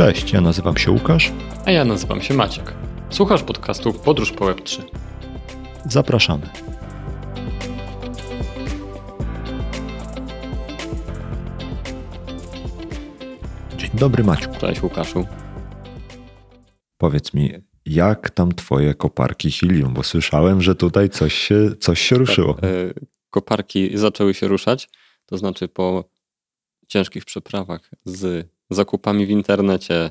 Cześć, ja nazywam się Łukasz. A ja nazywam się Maciek. Słuchasz podcastu Podróż po Web3. Zapraszamy. Dzień dobry, Maciu. Cześć Łukaszu. Powiedz mi, jak tam twoje koparki helium? Bo słyszałem, że tutaj coś się, coś się ruszyło. Tak, e, koparki zaczęły się ruszać, to znaczy po ciężkich przeprawach z zakupami w internecie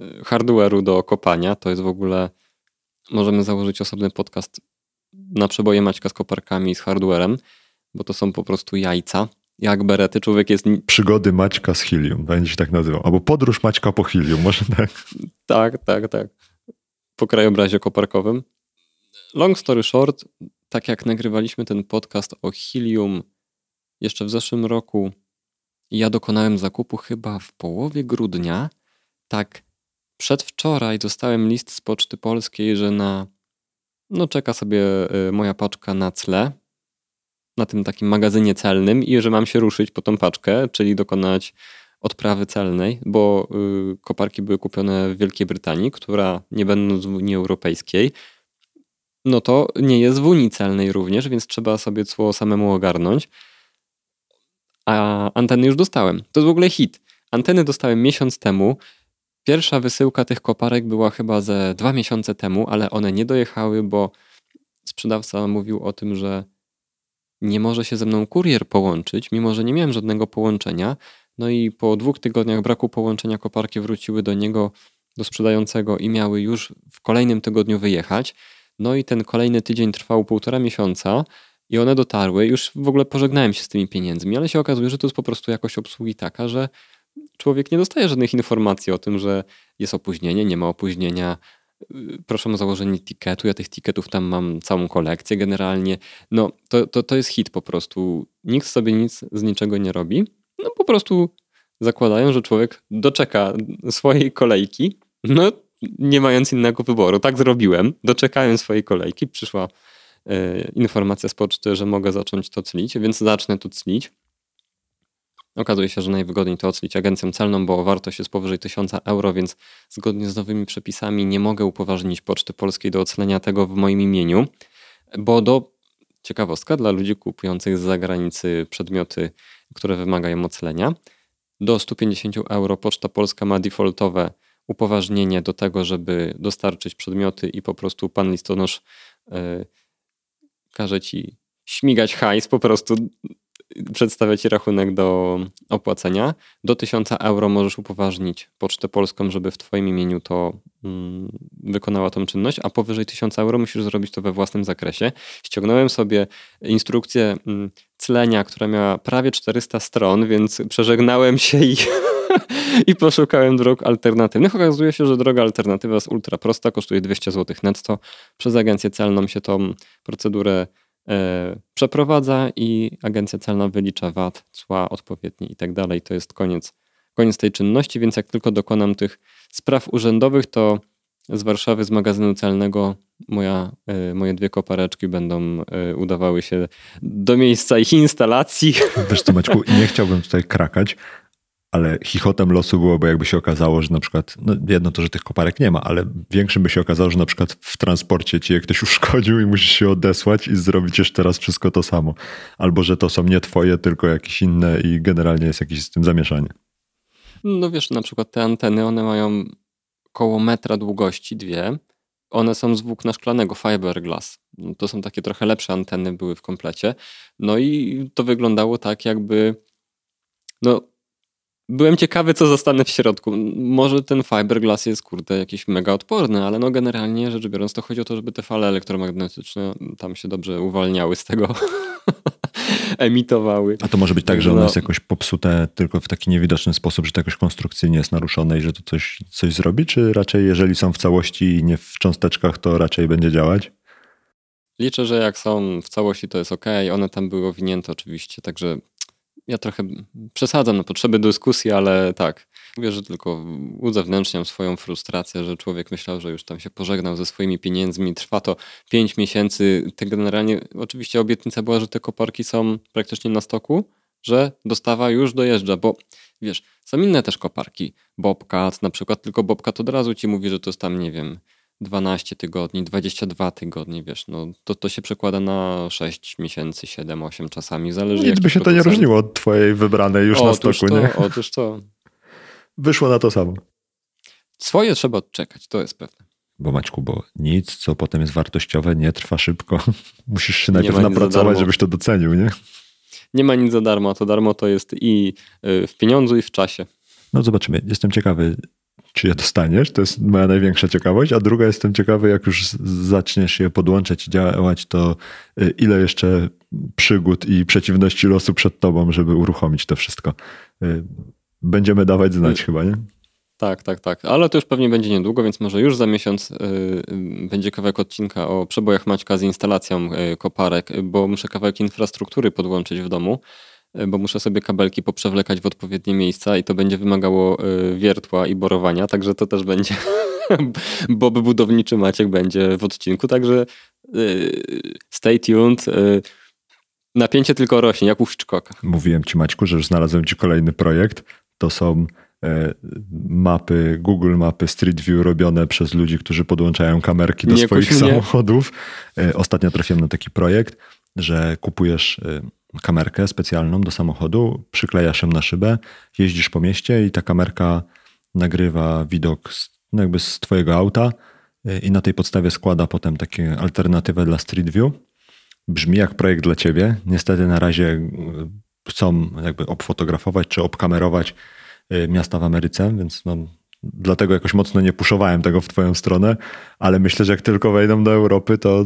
y, hardware'u do kopania. To jest w ogóle, możemy założyć osobny podcast na przeboje Maćka z koparkami i z hardwarem, bo to są po prostu jajca. Jak berety, człowiek jest... Przygody Maćka z helium, będzie się tak nazywał. Albo podróż Maćka po helium, może tak? tak, tak, tak. Po krajobrazie koparkowym. Long story short, tak jak nagrywaliśmy ten podcast o helium jeszcze w zeszłym roku, ja dokonałem zakupu chyba w połowie grudnia. Tak, przedwczoraj dostałem list z Poczty Polskiej, że na. No, czeka sobie y, moja paczka na cle, na tym takim magazynie celnym, i że mam się ruszyć po tą paczkę, czyli dokonać odprawy celnej, bo y, koparki były kupione w Wielkiej Brytanii, która nie będąc w Unii Europejskiej, no to nie jest w Unii celnej również, więc trzeba sobie cło samemu ogarnąć a anteny już dostałem. To jest w ogóle hit. Anteny dostałem miesiąc temu. Pierwsza wysyłka tych koparek była chyba ze dwa miesiące temu, ale one nie dojechały, bo sprzedawca mówił o tym, że nie może się ze mną kurier połączyć, mimo że nie miałem żadnego połączenia. No i po dwóch tygodniach braku połączenia koparki wróciły do niego, do sprzedającego i miały już w kolejnym tygodniu wyjechać. No i ten kolejny tydzień trwał półtora miesiąca. I one dotarły, już w ogóle pożegnałem się z tymi pieniędzmi, ale się okazuje, że to jest po prostu jakość obsługi taka, że człowiek nie dostaje żadnych informacji o tym, że jest opóźnienie, nie ma opóźnienia. Y, proszę o założenie tiketu. Ja tych tiketów tam mam całą kolekcję generalnie. No, to, to, to jest hit po prostu. Nikt sobie nic z niczego nie robi. No, po prostu zakładają, że człowiek doczeka swojej kolejki. No, nie mając innego wyboru. Tak zrobiłem. Doczekałem swojej kolejki. Przyszła informacja z poczty, że mogę zacząć to clić, więc zacznę tu clić. Okazuje się, że najwygodniej to oclić agencją celną, bo wartość jest powyżej 1000 euro, więc zgodnie z nowymi przepisami nie mogę upoważnić Poczty Polskiej do oclenia tego w moim imieniu, bo do ciekawostka dla ludzi kupujących z zagranicy przedmioty, które wymagają oclenia, do 150 euro Poczta Polska ma defaultowe upoważnienie do tego, żeby dostarczyć przedmioty i po prostu pan listonosz yy, każe ci śmigać hajs, po prostu przedstawia ci rachunek do opłacenia. Do 1000 euro możesz upoważnić Pocztę Polską, żeby w twoim imieniu to mm, wykonała tą czynność, a powyżej 1000 euro musisz zrobić to we własnym zakresie. Ściągnąłem sobie instrukcję mm, clenia, która miała prawie 400 stron, więc przeżegnałem się i i poszukałem dróg alternatywnych. Okazuje się, że droga alternatywa jest ultra prosta, kosztuje 200 zł netto. Przez agencję celną się tą procedurę e, przeprowadza i agencja celna wylicza VAT, cła odpowiednie i tak dalej. To jest koniec, koniec tej czynności, więc jak tylko dokonam tych spraw urzędowych, to z Warszawy, z magazynu celnego moja, y, moje dwie kopareczki będą y, udawały się do miejsca ich instalacji. Wiesz co Maćku, nie chciałbym tutaj krakać, ale chichotem losu byłoby, jakby się okazało, że na przykład, no jedno to, że tych koparek nie ma, ale większym by się okazało, że na przykład w transporcie ci je ktoś uszkodził i musisz się odesłać i zrobić jeszcze raz wszystko to samo. Albo, że to są nie twoje, tylko jakieś inne i generalnie jest jakieś z tym zamieszanie. No wiesz, na przykład te anteny, one mają koło metra długości, dwie. One są z włókna szklanego, fiberglass. To są takie trochę lepsze anteny były w komplecie. No i to wyglądało tak, jakby no Byłem ciekawy, co zostanę w środku. Może ten fiberglass jest, kurde, jakiś mega odporny, ale no generalnie rzecz biorąc, to chodzi o to, żeby te fale elektromagnetyczne tam się dobrze uwalniały z tego, emitowały. A to może być tak, że ono no. jest jakoś popsute tylko w taki niewidoczny sposób, że to jakoś konstrukcyjnie jest naruszone i że to coś, coś zrobi, czy raczej jeżeli są w całości i nie w cząsteczkach, to raczej będzie działać? Liczę, że jak są w całości, to jest ok. One tam były owinięte oczywiście, także ja trochę przesadzam na potrzeby dyskusji, ale tak. Mówię, że tylko uzewnętrzniam swoją frustrację, że człowiek myślał, że już tam się pożegnał ze swoimi pieniędzmi. Trwa to 5 miesięcy. Te generalnie, oczywiście obietnica była, że te koparki są praktycznie na stoku. że dostawa już dojeżdża, bo wiesz, są inne też koparki. Bobcat na przykład, tylko Bobcat od razu ci mówi, że to jest tam, nie wiem, 12 tygodni, 22 tygodnie, wiesz, no to, to się przekłada na 6 miesięcy, 7, 8 czasami, zależy Nic by się to nie różniło od twojej wybranej już otóż na stoku, to, nie? Otóż to. Wyszło na to samo. Swoje trzeba odczekać, to jest pewne. Bo Maćku, bo nic, co potem jest wartościowe, nie trwa szybko. Musisz się najpierw napracować, żebyś to docenił, nie? Nie ma nic za darmo, a to darmo to jest i y, w pieniądzu, i w czasie. No zobaczymy. Jestem ciekawy, czy je dostaniesz. To jest moja największa ciekawość. A druga, jestem ciekawy, jak już zaczniesz je podłączać i działać, to y, ile jeszcze przygód i przeciwności losu przed tobą, żeby uruchomić to wszystko. Y, Będziemy dawać znać chyba, nie? Tak, tak, tak. Ale to już pewnie będzie niedługo, więc może już za miesiąc y, będzie kawałek odcinka o przebojach Maćka z instalacją koparek, bo muszę kawałek infrastruktury podłączyć w domu, bo muszę sobie kabelki poprzewlekać w odpowiednie miejsca i to będzie wymagało y, wiertła i borowania, także to też będzie Bob budowniczy Maciek będzie w odcinku, także y, stay tuned. Napięcie tylko rośnie, jak u Hitchcocka. Mówiłem ci, Maćku, że już znalazłem ci kolejny projekt. To są e, mapy, Google Mapy Street View robione przez ludzi, którzy podłączają kamerki do Nie swoich samochodów. E, Ostatnio trafiłem na taki projekt, że kupujesz e, kamerkę specjalną do samochodu, przyklejasz ją na szybę, jeździsz po mieście i ta kamerka nagrywa widok z, no jakby z twojego auta e, i na tej podstawie składa potem takie alternatywę dla Street View. Brzmi jak projekt dla ciebie. Niestety na razie y, chcą jakby obfotografować czy obkamerować y, miasta w Ameryce, więc no, dlatego jakoś mocno nie puszowałem tego w twoją stronę, ale myślę, że jak tylko wejdą do Europy, to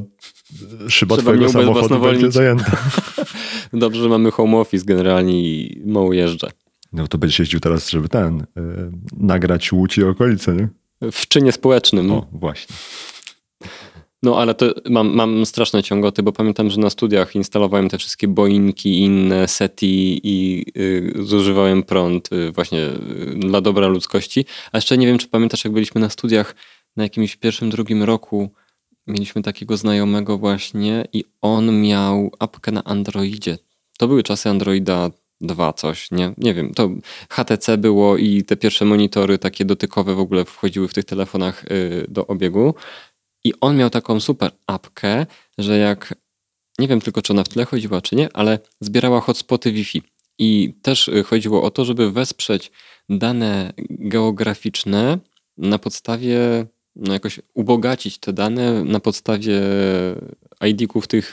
szyba Trzeba twojego samochodu będzie zajęta. Dobrze, że mamy home office generalnie i mało jeżdżę. No to będziesz jeździł teraz, żeby ten, y, nagrać Łódź i okolice, nie? W czynie społecznym. O, właśnie. No ale to mam, mam straszne ciągoty, bo pamiętam, że na studiach instalowałem te wszystkie boinki, inne SETI i y, zużywałem prąd y, właśnie y, dla dobra ludzkości. A jeszcze nie wiem, czy pamiętasz, jak byliśmy na studiach na jakimś pierwszym, drugim roku, mieliśmy takiego znajomego właśnie i on miał apkę na Androidzie. To były czasy Androida 2 coś, nie? Nie wiem, to HTC było i te pierwsze monitory takie dotykowe w ogóle wchodziły w tych telefonach y, do obiegu. I on miał taką super apkę, że jak, nie wiem tylko czy ona w tle chodziła czy nie, ale zbierała hotspoty Wi-Fi. I też y, chodziło o to, żeby wesprzeć dane geograficzne na podstawie, no jakoś ubogacić te dane na podstawie ID-ków tych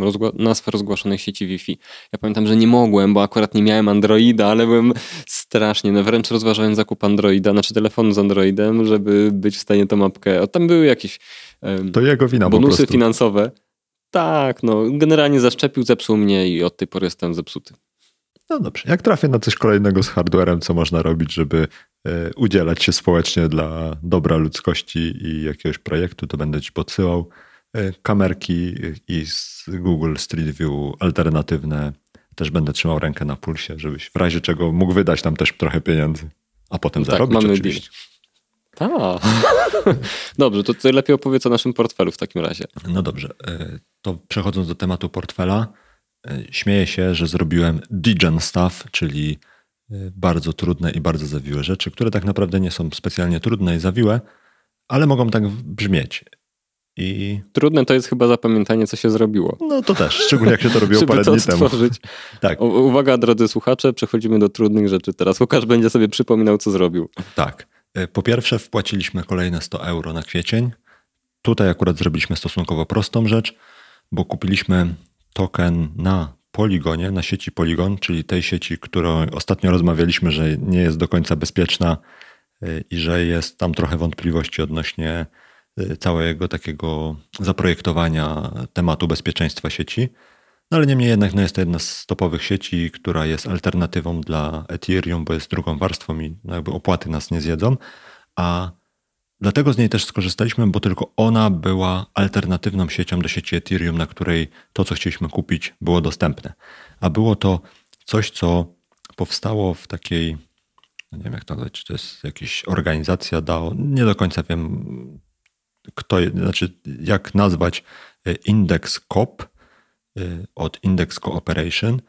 rozgła- nazw rozgłaszanych sieci Wi-Fi. Ja pamiętam, że nie mogłem, bo akurat nie miałem Androida, ale byłem strasznie, no wręcz rozważałem zakup Androida, znaczy telefonu z Androidem, żeby być w stanie tą mapkę. O, tam były jakieś ym, To jego wina bonusy finansowe. Tak, no generalnie zaszczepił, zepsuł mnie i od tej pory jestem zepsuty. No dobrze. Jak trafię na coś kolejnego z hardwarem, co można robić, żeby e, udzielać się społecznie dla dobra ludzkości i jakiegoś projektu, to będę ci podsyłał kamerki i z Google Street View alternatywne. Też będę trzymał rękę na pulsie, żebyś w razie czego mógł wydać tam też trochę pieniędzy, a potem No tak, zarobić mamy oczywiście. Tak. Dobrze, to ty lepiej opowiedz o naszym portfelu w takim razie. No dobrze, e, to przechodząc do tematu portfela, e, śmieję się, że zrobiłem Degen stuff, czyli e, bardzo trudne i bardzo zawiłe rzeczy, które tak naprawdę nie są specjalnie trudne i zawiłe, ale mogą tak brzmieć. I Trudne to jest chyba zapamiętanie, co się zrobiło. no to też, szczególnie jak się to robiło parę dni temu. Tak, U- Uwaga, drodzy słuchacze, przechodzimy do trudnych rzeczy teraz. Łukasz będzie sobie przypominał, co zrobił. tak. E, Po pierwsze wpłaciliśmy kolejne 100 euro na kwiecień. Tutaj akurat zrobiliśmy stosunkowo prostą rzecz, bo kupiliśmy token na Poligonie, na sieci Polygon, czyli tej sieci, którą ostatnio rozmawialiśmy, że nie jest do końca bezpieczna y, i że jest tam trochę wątpliwości odnośnie całego takiego zaprojektowania tematu bezpieczeństwa sieci. No ale niemniej jednak no jest to jedna z topowych sieci, która jest alternatywą dla Ethereum, bo jest drugą warstwą i no jakby opłaty nas nie zjedzą. A dlatego z niej też skorzystaliśmy, bo tylko ona była alternatywną siecią do sieci Ethereum, na której to, co chcieliśmy kupić, było dostępne. A było to coś, co powstało w takiej, no nie wiem jak to nazwać, czy to jest jakaś organizacja DAO, nie do końca wiem, kto, znaczy jak nazwać e, Index COP, y, od Index Cooperation.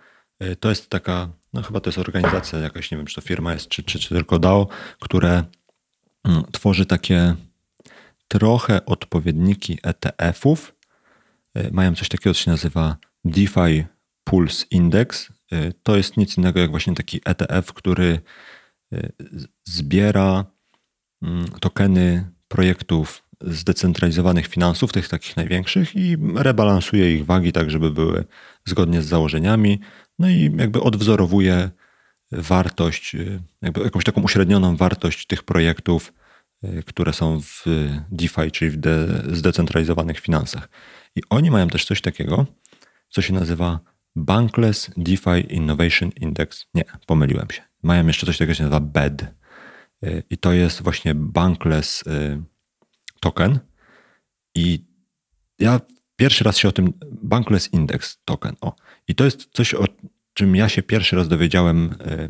Y, to jest taka, no chyba to jest organizacja jakaś, nie wiem, czy to firma jest, czy, czy, czy tylko DAO, które mm, tworzy takie trochę odpowiedniki ETF-ów. Mają coś takiego, co się nazywa DeFi Pulse Index. To jest nic innego jak właśnie taki ETF, który zbiera mm, tokeny projektów zdecentralizowanych finansów, tych takich największych, i rebalansuje ich wagi tak, żeby były zgodnie z założeniami, no i jakby odwzorowuje wartość, jakby jakąś taką uśrednioną wartość tych projektów, które są w DeFi, czyli w de, zdecentralizowanych finansach. I oni mają też coś takiego, co się nazywa Bankless DeFi Innovation Index. Nie, pomyliłem się. Mają jeszcze coś takiego, co się nazywa BED. I to jest właśnie Bankless token i ja pierwszy raz się o tym Bankless Index token, o. I to jest coś, o czym ja się pierwszy raz dowiedziałem, e,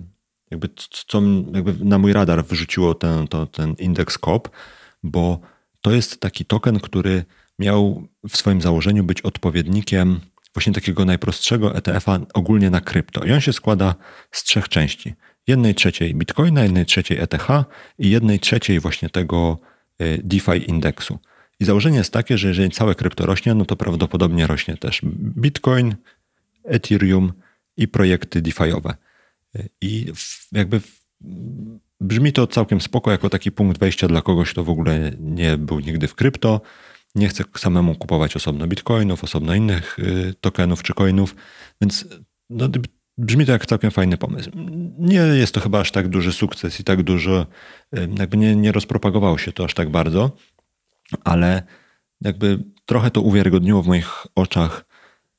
jakby co jakby na mój radar wrzuciło ten, to, ten indeks COP, bo to jest taki token, który miał w swoim założeniu być odpowiednikiem właśnie takiego najprostszego ETF-a ogólnie na krypto. I on się składa z trzech części. Jednej trzeciej Bitcoina, jednej trzeciej ETH i jednej trzeciej właśnie tego DeFi indeksu. I założenie jest takie, że jeżeli całe krypto rośnie, no to prawdopodobnie rośnie też Bitcoin, Ethereum i projekty DeFi'owe. Y, I jakby brzmi to całkiem spoko jako taki punkt wejścia dla kogoś, kto w ogóle nie był nigdy w krypto, nie chce samemu kupować osobno bitcoinów, osobno innych y, tokenów czy coinów, więc no, Brzmi to jak całkiem fajny pomysł. Nie jest to chyba aż tak duży sukces i tak dużo, jakby nie, nie rozpropagowało się to aż tak bardzo, ale jakby trochę to uwiarygodniło w moich oczach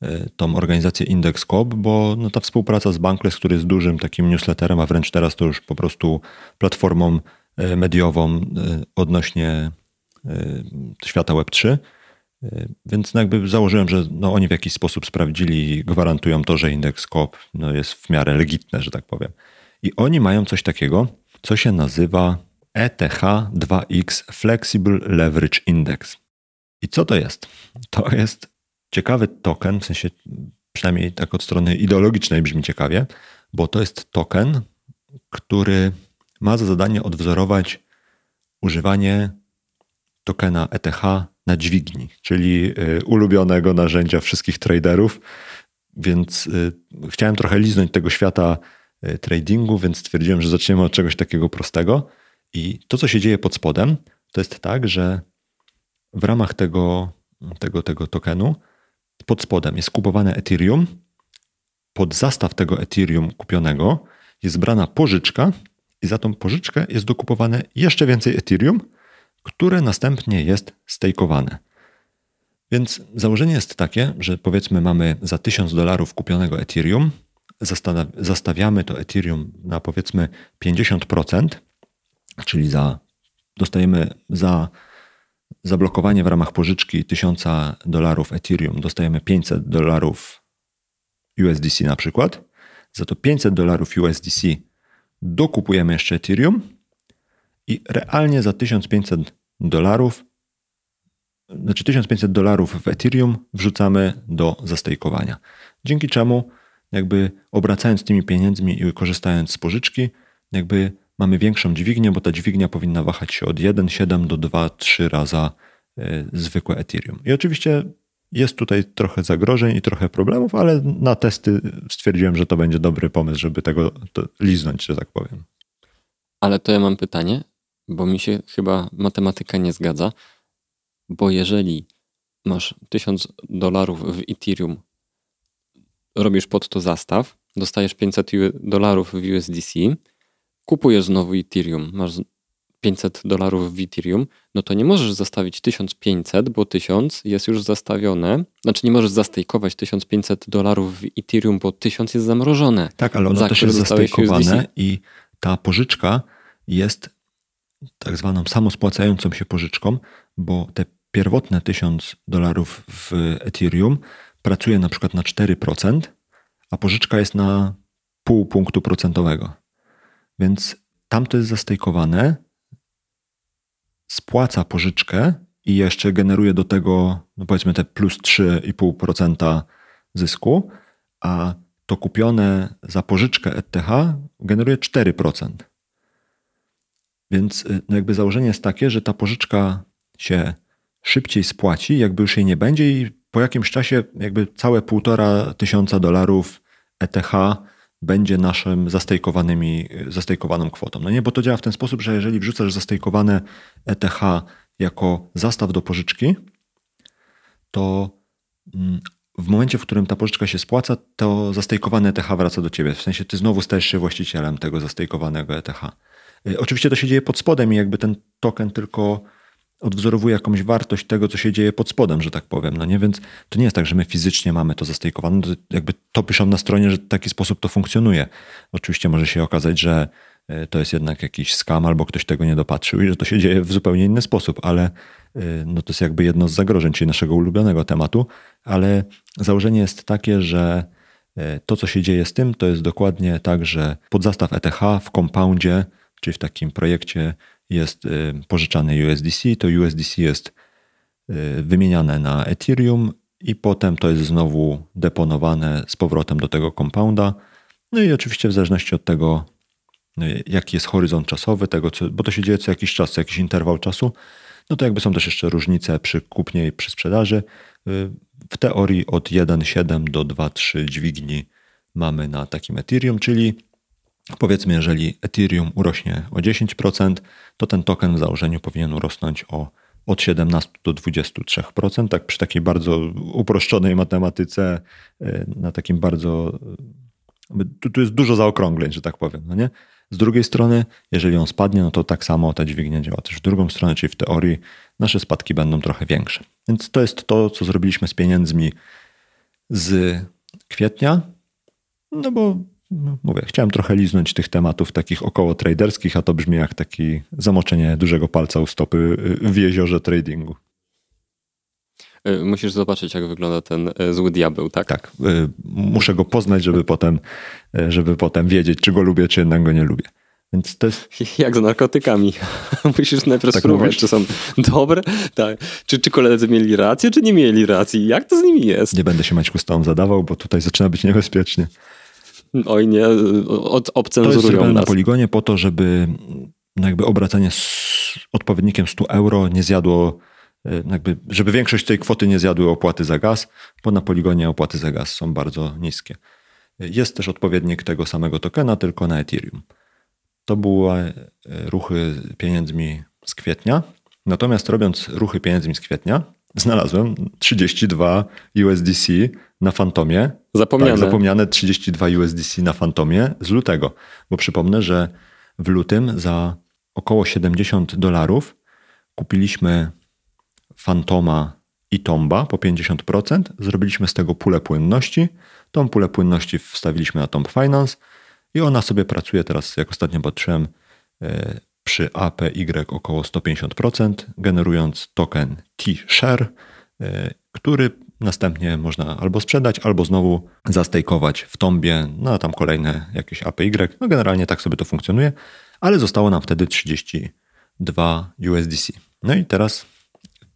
e, tą organizację Index.com, bo no ta współpraca z Bankless, który jest dużym takim newsletterem, a wręcz teraz to już po prostu platformą e, mediową e, odnośnie świata Web3, Y, więc no jakby założyłem, że no oni w jakiś sposób sprawdzili i gwarantują to, że indeks COP no jest w miarę legitny, że tak powiem. I oni mają coś takiego, co się nazywa ETH2X Flexible Leverage Index. I co to jest? To jest ciekawy token, w sensie przynajmniej tak od strony ideologicznej brzmi ciekawie, bo to jest token, który ma za zadanie odwzorować używanie tokena ETH na dźwigni, czyli y, ulubionego narzędzia wszystkich traderów. Więc y, chciałem trochę liznąć tego świata y, tradingu, więc stwierdziłem, że zaczniemy od czegoś takiego prostego. I to, co się dzieje pod spodem, to jest tak, że w ramach tego, tego, tego tokenu pod spodem jest kupowane Ethereum. Pod zastaw tego Ethereum kupionego jest brana pożyczka i za tą pożyczkę jest dokupowane jeszcze więcej Ethereum, które następnie jest stejkowane. Więc założenie jest takie, że powiedzmy mamy za 1000 dolarów kupionego Ethereum, zastawiamy to Ethereum na powiedzmy 50%, czyli za, dostajemy za zablokowanie w ramach pożyczki 1000 dolarów Ethereum, dostajemy 500 dolarów USDC na przykład. Za to 500 dolarów USDC dokupujemy jeszcze Ethereum i realnie za 1500 dolarów, znaczy 1500 dolarów w Ethereum wrzucamy do zastejkowania. Dzięki czemu jakby obracając tymi pieniędzmi i korzystając z pożyczki, jakby mamy większą dźwignię, bo ta dźwignia powinna wahać się od 1,7 do 2-3 raza e, zwykłe Ethereum. I oczywiście jest tutaj trochę zagrożeń i trochę problemów, ale na testy stwierdziłem, że to będzie dobry pomysł, żeby tego liznąć, że tak powiem. Ale to ja mam pytanie bo mi się chyba matematyka nie zgadza, bo jeżeli masz 1000 dolarów w Ethereum, robisz pod to zastaw, dostajesz 500 dolarów w USDC, kupujesz znowu Ethereum, masz 500 dolarów w Ethereum, no to nie możesz zastawić 1500, bo 1000 jest już zastawione. Znaczy nie możesz zastejkować 1500 dolarów w Ethereum, bo 1000 jest zamrożone. Tak, ale ono też jest zastejkowane i ta pożyczka jest tak zwaną samospłacającą się pożyczką, bo te pierwotne 1000 dolarów w Ethereum pracuje na przykład na 4%, a pożyczka jest na pół punktu procentowego. Więc tam to jest zastejkowane, spłaca pożyczkę i jeszcze generuje do tego, no powiedzmy, te plus 3,5% zysku, a to kupione za pożyczkę ETH generuje 4%. Więc y, no jakby założenie jest takie, że ta pożyczka się szybciej spłaci, jakby już jej nie będzie i po jakimś czasie jakby całe półtora tysiąca dolarów ETH będzie naszym zastejkowanymi, zastejkowaną kwotą. No nie, bo to działa w ten sposób, że jeżeli wrzucasz zastejkowane ETH jako zastaw do pożyczki, to mm, w momencie, w którym ta pożyczka się spłaca, to zastejkowane ETH wraca do ciebie. W sensie ty znowu stajesz się właścicielem tego zastejkowanego ETH. Y, oczywiście to się dzieje pod spodem i jakby ten token tylko odwzorowuje jakąś wartość tego, co się dzieje pod spodem, że tak powiem. No nie? Więc to nie jest tak, że my fizycznie mamy to zastejkowane. To jakby to piszą na stronie, że w taki sposób to funkcjonuje. Oczywiście może się okazać, że y, to jest jednak jakiś skam albo ktoś tego nie dopatrzył i że to się dzieje w zupełnie inny sposób, ale y, no to jest jakby jedno z zagrożeń, czyli naszego ulubionego tematu, ale założenie jest takie, że to, co się dzieje z tym, to jest dokładnie tak, że podzastaw ETH w kompoundzie czyli w takim projekcie jest y, pożyczany USDC, to USDC jest y, wymieniane na Ethereum i potem to jest znowu deponowane z powrotem do tego compounda. No i oczywiście w zależności od tego, y, jaki jest horyzont czasowy, tego, co, bo to się dzieje co jakiś czas, co jakiś interwał czasu, no to jakby są też jeszcze różnice przy kupnie i przy sprzedaży. W teorii od 1,7 do 2,3 dźwigni mamy na takim Ethereum, czyli Powiedzmy, jeżeli Ethereum urośnie o 10%, to ten token w założeniu powinien urosnąć o od 17 do 23%, tak przy takiej bardzo uproszczonej matematyce, y, na takim bardzo. Y, tu, tu jest dużo zaokrągleń, że tak powiem. No nie? Z drugiej strony, jeżeli on spadnie, no to tak samo ta dźwignia działa też w drugą stronę, czyli w teorii nasze spadki będą trochę większe. Więc to jest to, co zrobiliśmy z pieniędzmi z kwietnia. No bo mówię, chciałem trochę liznąć tych tematów takich około traderskich, a to brzmi jak taki zamoczenie dużego palca u stopy w jeziorze tradingu. Y, musisz zobaczyć, jak wygląda ten y, zły diabeł, tak? Tak. Muszę go poznać, żeby potem, żeby potem wiedzieć, czy go lubię, czy jednak go nie lubię. Więc to jest... Jak z narkotykami. Musisz najpierw tak spróbować, mówisz? czy są dobre. Tak. Czy, czy koledzy mieli rację, czy nie mieli racji. Jak to z nimi jest? Nie będę się Maćku z tobą zadawał, bo tutaj zaczyna być niebezpiecznie. Oj nie, od, obcenzurują To jest nas. na poligonie po to, żeby no jakby obracanie z odpowiednikiem 100 euro nie zjadło, e, jakby, żeby większość tej kwoty nie zjadły opłaty za gaz, bo na poligonie opłaty za gaz są bardzo niskie. Jest też odpowiednik tego samego tokena, tylko na Ethereum. To były e, ruchy pieniędzmi z kwietnia. Natomiast robiąc ruchy pieniędzmi z kwietnia, znalazłem 32 USDC na Fantomie. Zapomniane. Tak, zapomniane 32 USDC na Fantomie z lutego. Bo przypomnę, że w lutym za około 70 dolarów kupiliśmy Fantoma i Tomba po 50%. Zrobiliśmy z tego pulę płynności. Tą pulę płynności wstawiliśmy na Tomb Finance i ona sobie pracuje teraz, jak ostatnio patrzyłem, e, przy APY około 150%, generując token T-Share, e, który następnie można albo sprzedać, albo znowu zastejkować w tombie na tam kolejne jakieś APY. No generalnie tak sobie to funkcjonuje, ale zostało nam wtedy 32 USDC. No i teraz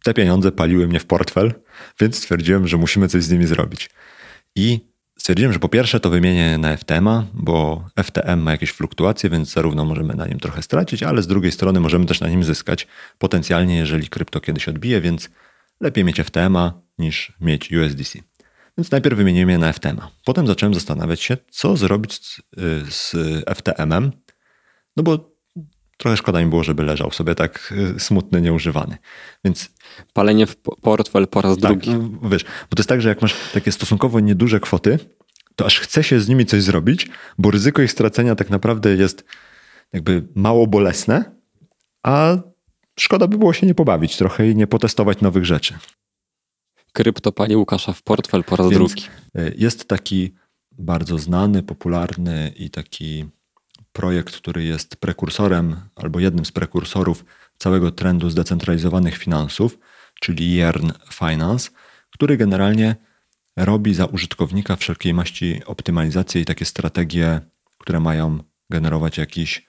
te pieniądze paliły mnie w portfel, więc stwierdziłem, że musimy coś z nimi zrobić. I Stwierdziłem, że po pierwsze to wymienię na FTM-a, bo FTM ma jakieś fluktuacje, więc zarówno możemy na nim trochę stracić, ale z drugiej strony możemy też na nim zyskać potencjalnie, jeżeli krypto kiedyś odbije, więc lepiej mieć FTM-a niż mieć USDC. Więc najpierw wymieniłem je na FTM-a. Potem zacząłem zastanawiać się, co zrobić z, z FTM-em, no bo trochę szkoda mi było, żeby leżał sobie tak y, smutny, nieużywany. Więc palenie w portfel po raz tak, drugi. No, wiesz, bo to jest tak, że jak masz takie stosunkowo nieduże kwoty, to aż chce się z nimi coś zrobić, bo ryzyko ich stracenia tak naprawdę jest jakby mało bolesne, a szkoda by było się nie pobawić trochę i nie potestować nowych rzeczy. Krypto pali Łukasza w portfel po raz Więc drugi. Y, jest taki bardzo znany, popularny i taki projekt, który jest prekursorem albo jednym z prekursorów całego trendu zdecentralizowanych finansów, czyli Yearn Finance, który generalnie robi za użytkownika wszelkiej maści optymalizacje i takie strategie, które mają generować jakiś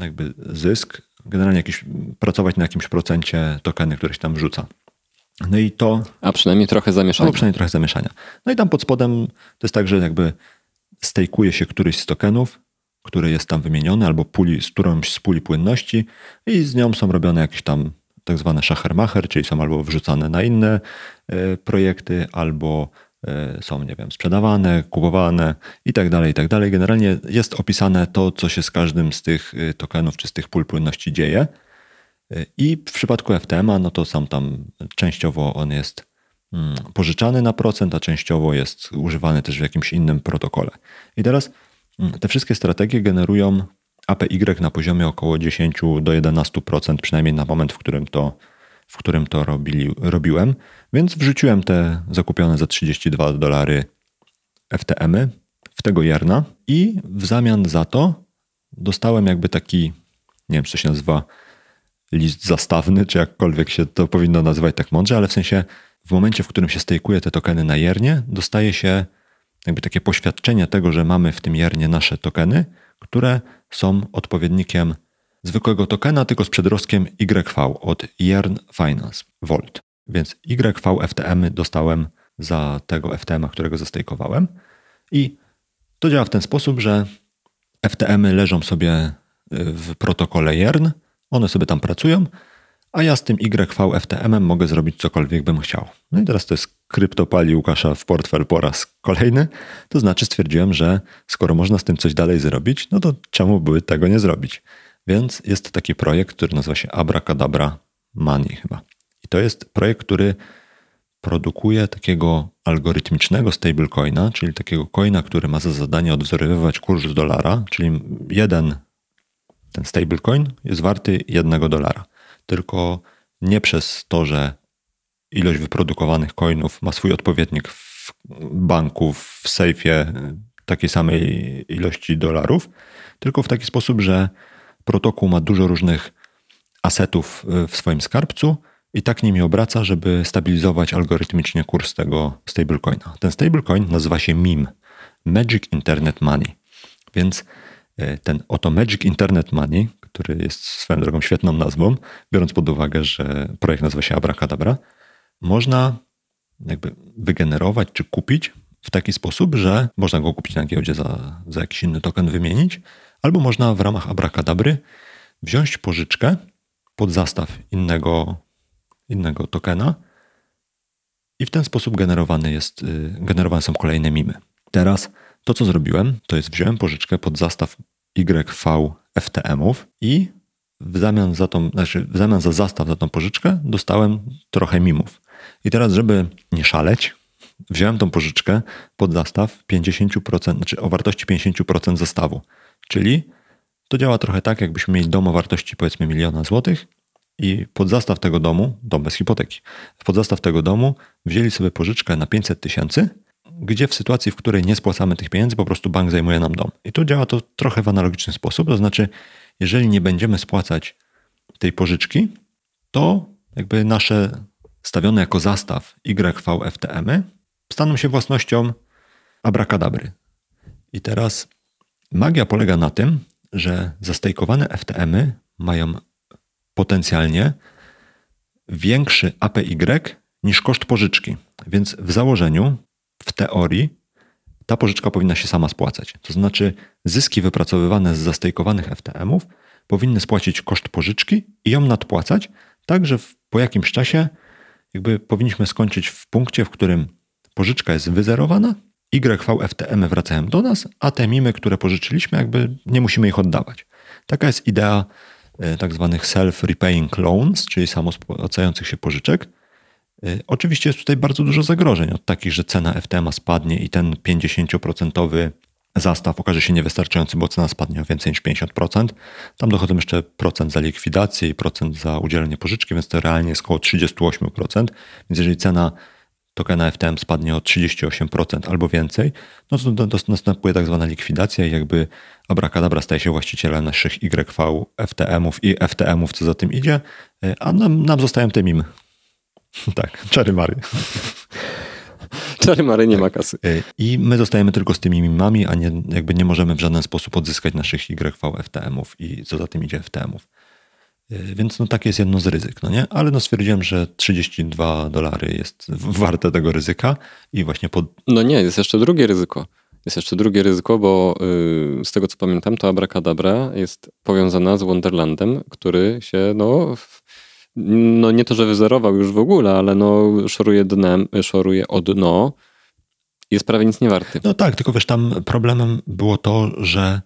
jakby zysk, generalnie jakiś, pracować na jakimś procencie tokeny, które się tam wrzuca. No i to. A przynajmniej trochę zamieszania. Albo przynajmniej trochę zamieszania. No i tam pod spodem to jest tak, że jakby stejkuje się któryś z tokenów, który jest tam wymieniony, albo puli, z którąś z puli płynności, i z nią są robione jakieś tam tak zwane szachermacher, czyli są albo wrzucane na inne y, projekty, albo y, są, nie wiem, sprzedawane, kupowane i tak dalej, i tak dalej. Generalnie jest opisane to, co się z każdym z tych y, tokenów czy z tych pól płynności dzieje. I w przypadku FTM-a, no to sam tam częściowo on jest mm, pożyczany na procent, a częściowo jest używany też w jakimś innym protokole. I teraz mm, te wszystkie strategie generują APY na poziomie około 10 do 11%, przynajmniej na moment, w którym to, w którym to robili, robiłem. Więc wrzuciłem te zakupione za 32 dolary FTM-y w tego jarna i w zamian za to dostałem jakby taki, nie wiem, co się nazywa list zastawny, czy jakkolwiek się to powinno nazywać tak mądrze, ale w sensie w momencie, w którym się stejkuje te tokeny na jernie, dostaje się jakby takie poświadczenie tego, że mamy w tym jernie nasze tokeny, które są odpowiednikiem zwykłego tokena, tylko z przedrostkiem YV od Yern Finance Volt. Więc YV FTM dostałem za tego FTM, którego zastejkowałem. I to działa w ten sposób, że FTM leżą sobie w protokole Yern, one sobie tam pracują, a ja z tym YV FTM mogę zrobić cokolwiek bym chciał. No i teraz to jest kryptopali Łukasza w portfel po raz kolejny. To znaczy stwierdziłem, że skoro można z tym coś dalej zrobić, no to czemu by tego nie zrobić? Więc jest taki projekt, który nazywa się Abracadabra Money chyba. I to jest projekt, który produkuje takiego algorytmicznego stablecoina, czyli takiego coina, który ma za zadanie odwzorowywać kurs dolara, czyli jeden ten stablecoin jest warty jednego dolara. Tylko nie przez to, że ilość wyprodukowanych coinów ma swój odpowiednik w banku, w sejfie takiej samej ilości dolarów, tylko w taki sposób, że protokół ma dużo różnych asetów w swoim skarbcu i tak nimi obraca, żeby stabilizować algorytmicznie kurs tego stablecoina. Ten stablecoin nazywa się MIM, Magic Internet Money. Więc ten oto Magic Internet Money, który jest swoją drogą świetną nazwą, biorąc pod uwagę, że projekt nazywa się Abracadabra, można jakby wygenerować czy kupić w taki sposób, że można go kupić na giełdzie za, za jakiś inny token, wymienić, albo można w ramach Abracadabry wziąć pożyczkę pod zastaw innego, innego tokena i w ten sposób generowany jest, y, generowane są kolejne mimy. Teraz to, co zrobiłem, to jest wziąłem pożyczkę pod zastaw YV FTM-ów i w zamian za tą, znaczy w zamian za zastaw za tą pożyczkę dostałem trochę mimów. I teraz, żeby nie szaleć, wziąłem tą pożyczkę pod zastaw 50%, znaczy o wartości 50% zastawu. Czyli to działa trochę tak, jakbyśmy mieli dom o wartości powiedzmy miliona złotych i pod zastaw tego domu, dom bez hipoteki, pod zastaw tego domu wzięli sobie pożyczkę na 500 tysięcy, gdzie w sytuacji, w której nie spłacamy tych pieniędzy, po prostu bank zajmuje nam dom. I tu działa to trochę w analogiczny sposób, to znaczy, jeżeli nie będziemy spłacać tej pożyczki, to jakby nasze stawione jako zastaw YVFTM-y staną się własnością abrakadabry. I teraz magia polega na tym, że zastejkowane FTM-y mają potencjalnie większy APY niż koszt pożyczki. Więc w założeniu w teorii ta pożyczka powinna się sama spłacać. To znaczy zyski wypracowywane z zastejkowanych FTM-ów powinny spłacić koszt pożyczki i ją nadpłacać, tak że po jakimś czasie jakby powinniśmy skończyć w punkcie, w którym pożyczka jest wyzerowana, YVFTM wracają do nas, a te mimy, które pożyczyliśmy, jakby nie musimy ich oddawać. Taka jest idea e, tak zwanych self-repaying loans, czyli samospłacających się pożyczek, oczywiście jest tutaj bardzo dużo zagrożeń, od takich, że cena FTM spadnie i ten 50% zastaw okaże się niewystarczający, bo cena spadnie o więcej niż 50%. Tam dochodzą jeszcze procent za likwidację i procent za udzielenie pożyczki, więc to realnie jest około 38%. Więc jeżeli cena tokena FTM spadnie o 38% albo więcej, no to, to następuje tak zwana likwidacja i jakby Abracadabra staje się właścicielem naszych YV FTM-ów i FTM-ów, co za tym idzie, y, a nam, nam zostają te mimy. Tak, czary Mary. Czary Mary nie ma kasy. E, I my zostajemy tylko z tymi mimami, a nie, jakby nie możemy w żaden sposób odzyskać naszych YV FTM-ów i co za tym idzie FTM-ów. Y, Więc no takie jest jedno z ryzyk, no nie? Ale no stwierdziłem, że 32 dolary jest warte tego ryzyka i właśnie pod... No nie, jest jeszcze drugie ryzyko. Jest jeszcze drugie ryzyko, bo y, z tego co pamiętam, to Abracadabra jest powiązana z Wonderlandem, który się, no, w, no nie to, że wyzerował już w ogóle, ale no szoruje dnem, szoruje o dno. Jest prawie nic nie warty. No tak, tylko wiesz, tam problemem było to, że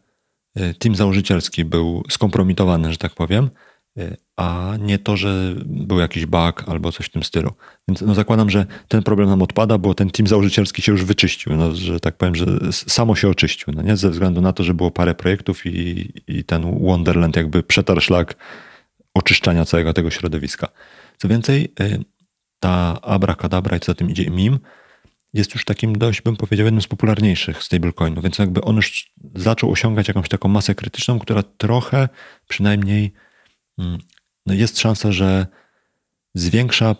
y, team założycielski był skompromitowany, że tak powiem, y, a nie to, że był jakiś bug albo coś w tym stylu. Więc no zakładam, że ten problem nam odpada, bo ten team założycielski się już wyczyścił, no, że tak powiem, że samo się oczyścił, no nie? Ze względu na to, że było parę projektów i, i ten Wonderland jakby przetarł szlak oczyszczania całego tego środowiska. Co więcej, y, ta Abracadabra i co za tym idzie MIM jest już takim dość, bym powiedział, jednym z popularniejszych stablecoinów, więc jakby on już zaczął osiągać jakąś taką masę krytyczną, która trochę przynajmniej mm, no jest szansa, że zwiększa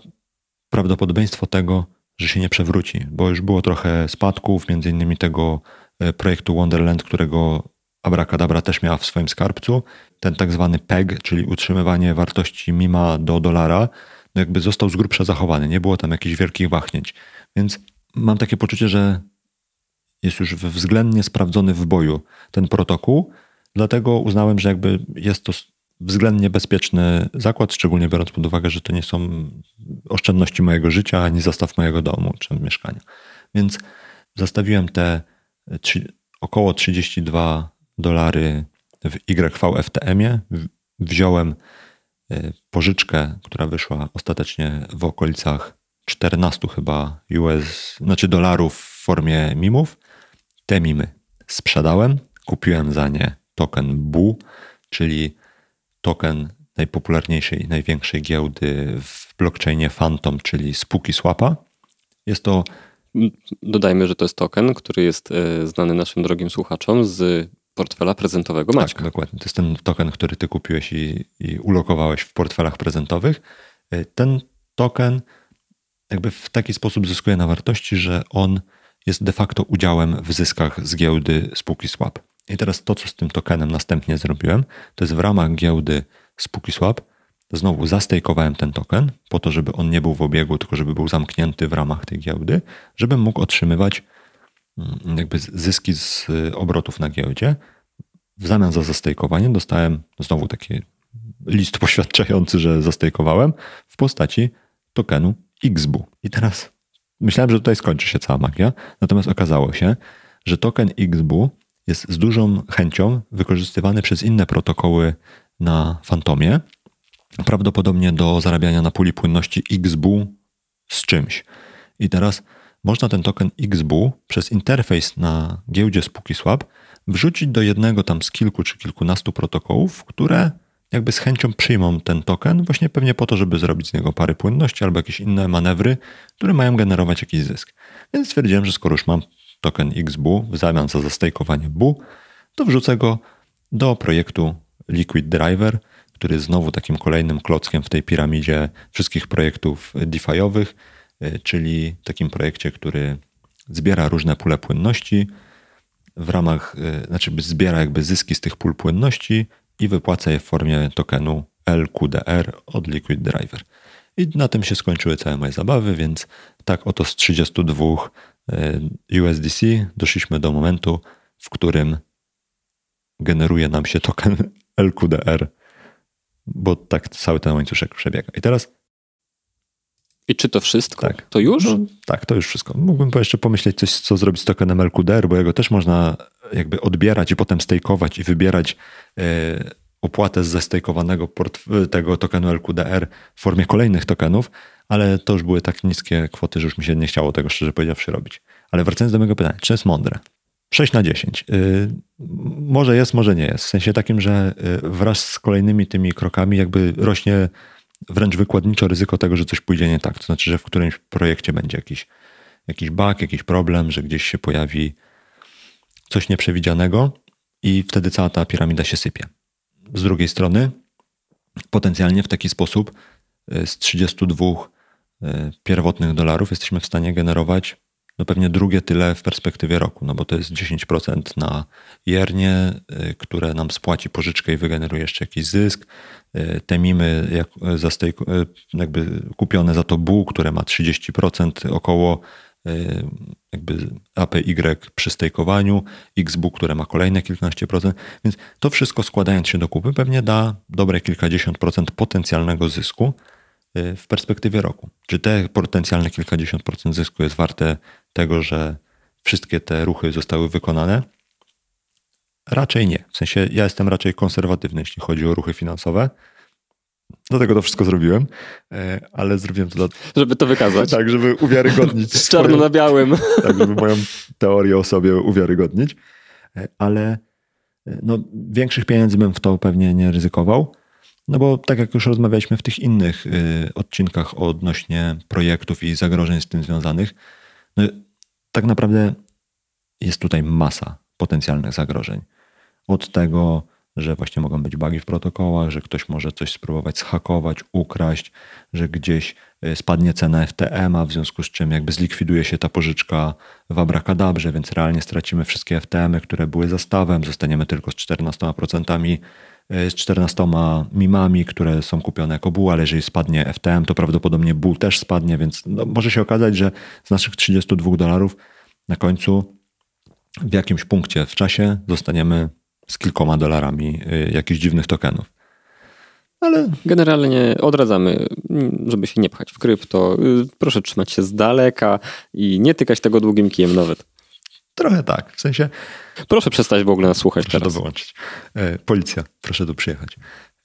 prawdopodobieństwo tego, że się nie przewróci, bo już było trochę spadków, między innymi tego e, projektu Wonderland, którego Abracadabra też miała w swoim skarbcu. Ten tak zwany PEG, czyli utrzymywanie wartości mima do dolara, no jakby został z grubsza zachowany. Nie było tam jakichś wielkich wahnięć. Więc mam takie poczucie, że jest już względnie sprawdzony w boju ten protokół, dlatego uznałem, że jakby jest to względnie bezpieczny zakład, szczególnie biorąc pod uwagę, że to nie są oszczędności mojego życia, ani zastaw mojego domu czy mieszkania. Więc zastawiłem te około 32 dolary w YVFTM-ie. Wziąłem y, pożyczkę, która wyszła ostatecznie w okolicach 14 chyba US, znaczy dolarów w formie mimów. Te mimy sprzedałem, kupiłem za nie token BU, czyli token najpopularniejszej i największej giełdy w blockchainie Phantom, czyli Spooky Swapa. Jest to Dodajmy, że to jest token, który jest e, znany naszym drogim słuchaczom z portfela prezentowego Maćka. Tak, dokładnie. To jest ten token, który ty kupiłeś i, i ulokowałeś w portfelach prezentowych. Y, Ten token jakby w taki sposób zyskuje na wartości, że on jest de facto udziałem w zyskach z giełdy SpookySwap. I teraz to, co z tym tokenem następnie zrobiłem, to jest w ramach giełdy SpookySwap znowu zastejkowałem ten token po to, żeby on nie był w obiegu, tylko żeby był zamknięty w ramach tej giełdy, żebym mógł otrzymywać jakby z- zyski z y, obrotów na giełdzie. W zamian za zastejkowanie dostałem znowu taki list poświadczający, że zastejkowałem w postaci tokenu XBU. I teraz myślałem, że tutaj skończy się cała magia, natomiast okazało się, że token XBU jest z dużą chęcią wykorzystywany przez inne protokoły na Fantomie, prawdopodobnie do zarabiania na puli płynności XBU z czymś. I teraz można ten token XBU przez interfejs na giełdzie SpookySwap wrzucić do jednego tam z kilku czy kilkunastu protokołów, które jakby z chęcią przyjmą ten token, właśnie pewnie po to, żeby zrobić z niego pary płynności albo jakieś inne manewry, które mają generować jakiś zysk. Więc stwierdziłem, że skoro już mam token XBU w zamian za zastejkowanie BU, to wrzucę go do projektu Liquid Driver, który jest znowu takim kolejnym klockiem w tej piramidzie wszystkich projektów DeFi'owych, czyli takim projekcie, który zbiera różne pule płynności w ramach, y, znaczy zbiera jakby zyski z tych pól płynności i wypłaca je w formie tokenu LQDR od Liquid Driver. I na tym się skończyły całe moje zabawy, więc tak oto z 32 y, USDC doszliśmy do momentu, w którym generuje nam się token LQDR, bo tak cały ten łańcuszek przebiega. I teraz I czy to wszystko? Tak. To już? No, tak, to już wszystko. Mógłbym jeszcze pomyśleć coś, co zrobić z tokenem LQDR, bo jego też można jakby odbierać i potem stejkować i wybierać e, opłatę z zestejkowanego tego tokenu LQDR w formie kolejnych tokenów, ale to już były tak niskie kwoty, że już mi się nie chciało tego szczerze powiedziawszy robić. Ale wracając do mojego pytania, czy jest mądre? 6 na 10. Y, może jest, może nie jest. W sensie takim, że y, wraz z kolejnymi tymi krokami jakby rośnie wręcz wykładniczo ryzyko tego, że coś pójdzie nie tak. To znaczy, że w którymś projekcie będzie jakiś, jakiś bug, jakiś problem, że gdzieś się pojawi coś nieprzewidzianego i wtedy cała ta piramida się sypie. Z drugiej strony, potencjalnie w taki sposób y, z 32 y, pierwotnych dolarów jesteśmy w stanie generować no pewnie drugie tyle w perspektywie roku, no bo to jest 10% na jernie, y, które nam spłaci pożyczkę i wygeneruje jeszcze jakiś zysk. Y, te mimy jak za stejk, jakby kupione za to BU, które ma 30% około jakby APY przy stejkowaniu, XBU, które ma kolejne kilkanaście procent, więc to wszystko składając się do kupy pewnie da dobre kilkadziesiąt procent potencjalnego zysku y, w perspektywie roku. Czy te potencjalne kilkadziesiąt procent zysku jest warte tego, że wszystkie te ruchy zostały wykonane? Raczej nie. W sensie ja jestem raczej konserwatywny, jeśli chodzi o ruchy finansowe. Dlatego to wszystko zrobiłem, e, ale zrobiłem to dla... Żeby to wykazać. Tak, żeby uwiarygodnić. Z czarno na białym. Tak, żeby moją teorię o sobie uwiarygodnić. E, ale no, większych pieniędzy bym w to pewnie nie ryzykował. No bo tak jak już rozmawialiśmy w tych innych odcinkach odnośnie projektów i zagrożeń z tym związanych, no, tak naprawdę jest tutaj masa potencjalnych zagrożeń. Od tego, że właśnie mogą być bugi w protokołach, że ktoś może coś spróbować zhakować, ukraść, że gdzieś y, spadnie cena FTM-a, w związku z czym jakby zlikwiduje się ta pożyczka w abracadabrze, więc realnie stracimy wszystkie FTM-y, które były zastawem, zostaniemy tylko z 14%, y, z 14 mimami, które są kupione jako BU, ale jeżeli spadnie FTM, to prawdopodobnie BU też spadnie, więc no, może się okazać, że z naszych 32 dolarów na końcu w jakimś punkcie w czasie zostaniemy z kilkoma dolarami y, jakichś dziwnych tokenów. Ale generalnie odradzamy, żeby się nie pchać w krypto. Y, proszę trzymać się z daleka i nie tykać tego długim kijem nawet. Trochę tak, w sensie. Proszę przestać w ogóle nas słuchać proszę teraz. to wyłączyć. E, policja, proszę tu przyjechać.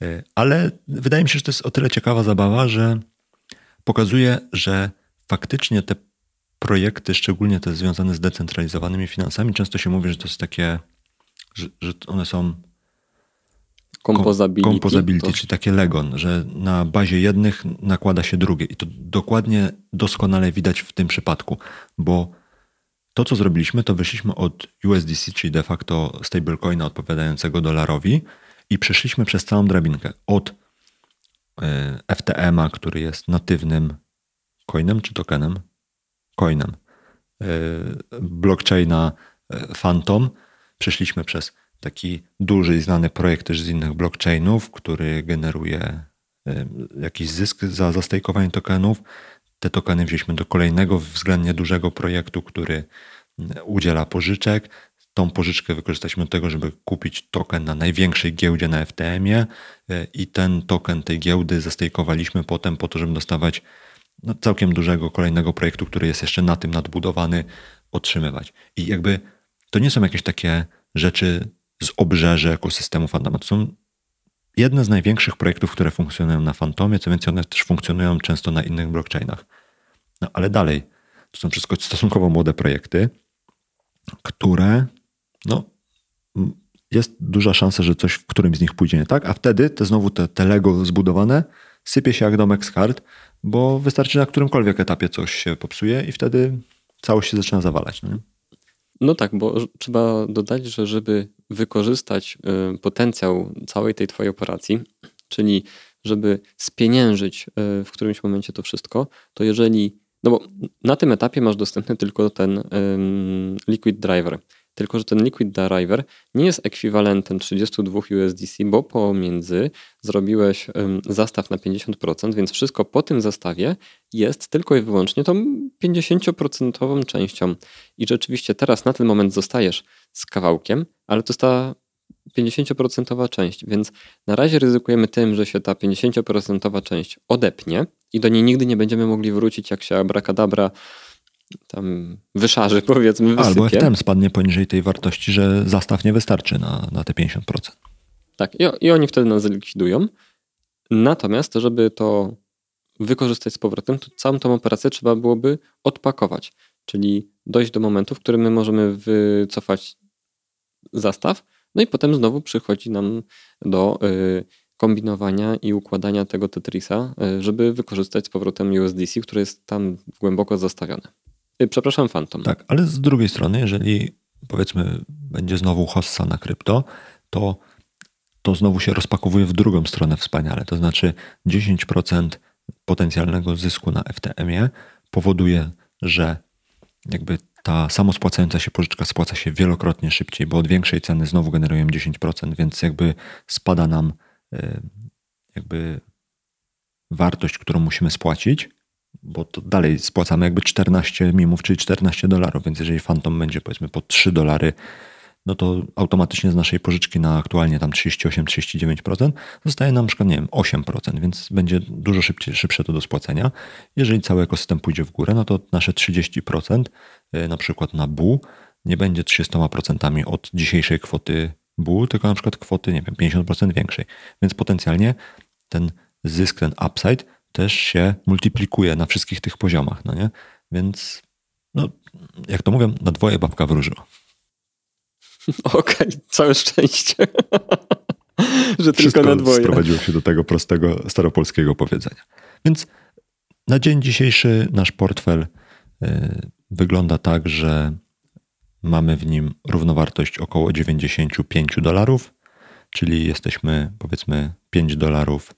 E, ale wydaje mi się, że to jest o tyle ciekawa zabawa, że pokazuje, że faktycznie te projekty, szczególnie te związane z decentralizowanymi finansami, często się mówi, że to jest takie że, że one są Composability, composability to... czyli takie Legon, że na bazie jednych nakłada się drugie. I to dokładnie, doskonale widać w tym przypadku, bo to, co zrobiliśmy, to wyszliśmy od USDC, czyli de facto stablecoina odpowiadającego dolarowi i przeszliśmy przez całą drabinkę. Od e, FTM-a, który jest natywnym coinem czy tokenem? Coinem. E, blockchaina e, Phantom, przeszliśmy przez taki duży i znany projekt też z innych blockchainów, który generuje jakiś zysk za zastejkowanie tokenów. Te tokeny wzięliśmy do kolejnego względnie dużego projektu, który udziela pożyczek. Tą pożyczkę wykorzystaliśmy do tego, żeby kupić token na największej giełdzie na FTM-ie e, i ten token tej giełdy zastejkowaliśmy potem po to, żeby dostawać no, całkiem dużego kolejnego projektu, który jest jeszcze na tym nadbudowany, otrzymywać. I jakby to nie są jakieś takie rzeczy z obrzeży ekosystemu. To są jedne z największych projektów, które funkcjonują na Fantomie, co więcej one też funkcjonują często na innych blockchainach. No ale dalej, to są wszystko stosunkowo młode projekty, które no, jest duża szansa, że coś w którym z nich pójdzie nie tak, a wtedy te znowu te, te Lego zbudowane sypie się jak domek z kart, bo wystarczy na którymkolwiek etapie coś się popsuje i wtedy całość się zaczyna zawalać. No no tak, bo trzeba dodać, że żeby wykorzystać y, potencjał całej tej twojej operacji, czyli żeby spieniężyć y, w którymś momencie to wszystko, to jeżeli, no bo na tym etapie masz dostępny tylko ten liquid driver. Tylko, że ten liquid driver nie jest ekwiwalentem 32 USDC, bo pomiędzy zrobiłeś zastaw na 50%, więc wszystko po tym zastawie jest tylko i wyłącznie tą 50% częścią. I rzeczywiście teraz na ten moment zostajesz z kawałkiem, ale to jest ta 50% część, więc na razie ryzykujemy tym, że się ta 50% część odepnie i do niej nigdy nie będziemy mogli wrócić, jak się abracadabra tam wyszarzy, powiedzmy, wysypie. Albo FTM spadnie poniżej tej wartości, że zastaw nie wystarczy na, na te 50%. Tak, i, i oni wtedy nas zlikwidują. Natomiast, żeby to wykorzystać z powrotem, to całą tą operację trzeba byłoby odpakować, czyli dojść do momentu, w którym my możemy wycofać zastaw, no i potem znowu przychodzi nam do y, kombinowania i układania tego Tetrisa, y, żeby wykorzystać z powrotem USDC, które jest tam głęboko zastawione. Y, przepraszam, Phantom. Tak, ale z drugiej strony, jeżeli powiedzmy będzie znowu hossa na krypto, to to znowu się rozpakowuje w drugą stronę wspaniale. To znaczy 10% potencjalnego zysku na FTM-ie powoduje, że jakby ta samospłacająca się pożyczka spłaca się wielokrotnie szybciej, bo od większej ceny znowu generujemy 10%, więc jakby spada nam y, jakby wartość, którą musimy spłacić, bo to dalej spłacamy jakby 14 mimów, czyli 14 dolarów, więc jeżeli Phantom będzie powiedzmy po 3 dolary, no to automatycznie z naszej pożyczki na aktualnie tam 38-39% zostaje nam na przykład, nie wiem, 8%, więc będzie dużo szybciej, szybsze to do spłacenia. Jeżeli cały ekosystem pójdzie w górę, no to nasze 30% y, na przykład na BU nie będzie 300% od dzisiejszej kwoty BU, tylko na przykład kwoty, nie wiem, 50% większej. Więc potencjalnie ten zysk, ten upside też się multiplikuje na wszystkich tych poziomach, no nie? Więc, no, jak to mówią, na dwoje babka wróżyła. Okej, okay, całe szczęście. że Wszystko tylko na dwoje. sprowadziło się do tego prostego staropolskiego powiedzenia. Więc na dzień dzisiejszy nasz portfel y, wygląda tak, że mamy w nim równowartość około 95 dolarów, czyli jesteśmy powiedzmy 5 dolarów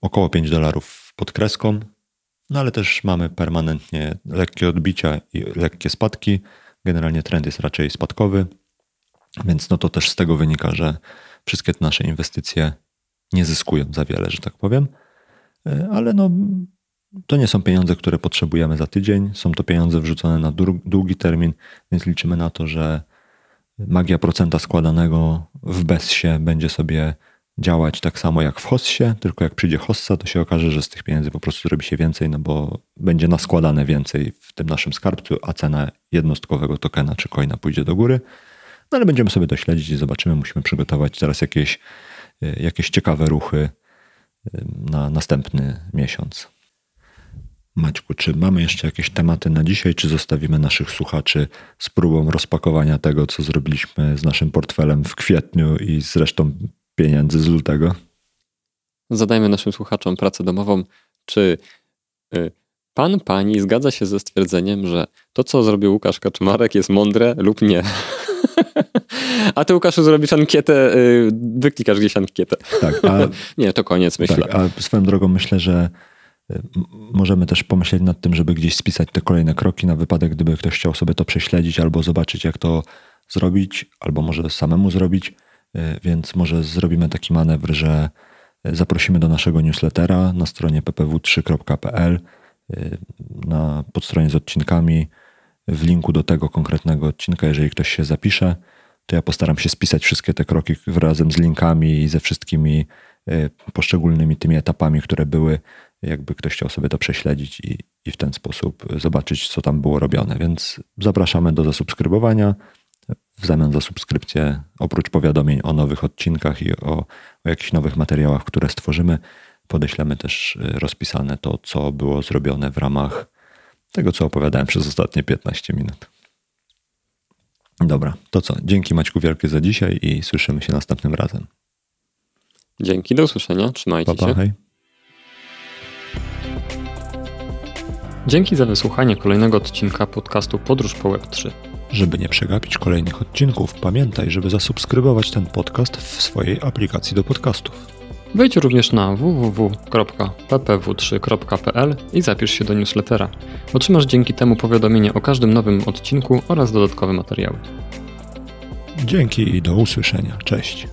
około 5 dolarów pod kreską, no ale też mamy permanentnie lekkie odbicia i lekkie spadki. Generalnie trend jest raczej spadkowy, więc no to też z tego wynika, że wszystkie te nasze inwestycje nie zyskują za wiele, że tak powiem. E, ale no, to nie są pieniądze, które potrzebujemy za tydzień. Są to pieniądze wrzucone na długi termin, więc liczymy na to, że magia procenta składanego w bezsie będzie sobie działać tak samo jak w Hossie, tylko jak przyjdzie Hossa, to się okaże, że z tych pieniędzy po prostu zrobi się więcej, no bo będzie naskładane więcej w tym naszym skarbcu, a cena jednostkowego tokena czy coina pójdzie do góry. No ale będziemy sobie to śledzić i zobaczymy. Musimy przygotować teraz jakieś, e, jakieś ciekawe ruchy e, na następny miesiąc. Maćku, czy mamy jeszcze jakieś tematy na dzisiaj, czy zostawimy naszych słuchaczy z próbą rozpakowania tego, co zrobiliśmy z naszym portfelem w kwietniu i z resztą pieniędzy z lutego. Zadajmy naszym słuchaczom pracę domową, czy y, pan, pani zgadza się ze stwierdzeniem, że to, co zrobił Łukasz Kaczmarek jest mądre lub nie. A ty, Łukaszu, zrobisz ankietę, y, wyklikasz gdzieś ankietę. Tak, a, nie, to koniec, myślę. Tak, a swoją drogą myślę, że y, możemy też pomyśleć nad tym, żeby gdzieś spisać te kolejne kroki na wypadek, gdyby ktoś chciał sobie to prześledzić albo zobaczyć, jak to zrobić, albo może samemu zrobić więc może zrobimy taki manewr, że e, zaprosimy do naszego newslettera na stronie ppw3.pl, e, na podstronie z odcinkami, w linku do tego konkretnego odcinka, jeżeli ktoś się zapisze, to ja postaram się spisać wszystkie te kroki razem z linkami i ze wszystkimi poszczególnymi tymi etapami, które były, jakby ktoś chciał sobie to prześledzić i, i w ten sposób zobaczyć, co tam było robione. Więc zapraszamy do zasubskrybowania w zamian za subskrypcję, oprócz powiadomień o nowych odcinkach i o, o jakichś nowych materiałach, które stworzymy, podeślemy też y, rozpisane to, co było zrobione w ramach tego, co opowiadałem przez ostatnie 15 minut. Dobra, to co? Dzięki Maćku wielkie za dzisiaj i słyszymy się następnym razem. Dzięki, do usłyszenia. Trzymajcie pa, pa, się. Hej. Dzięki za wysłuchanie kolejnego odcinka podcastu Podróż po Web3. Żeby nie przegapić kolejnych odcinków, pamiętaj, żeby zasubskrybować ten podcast w swojej aplikacji do podcastów. Wejdź również na www.ppw3.pl i zapisz się do newslettera. Otrzymasz dzięki temu powiadomienie o każdym nowym odcinku oraz dodatkowe materiały. Dzięki i do usłyszenia. Cześć.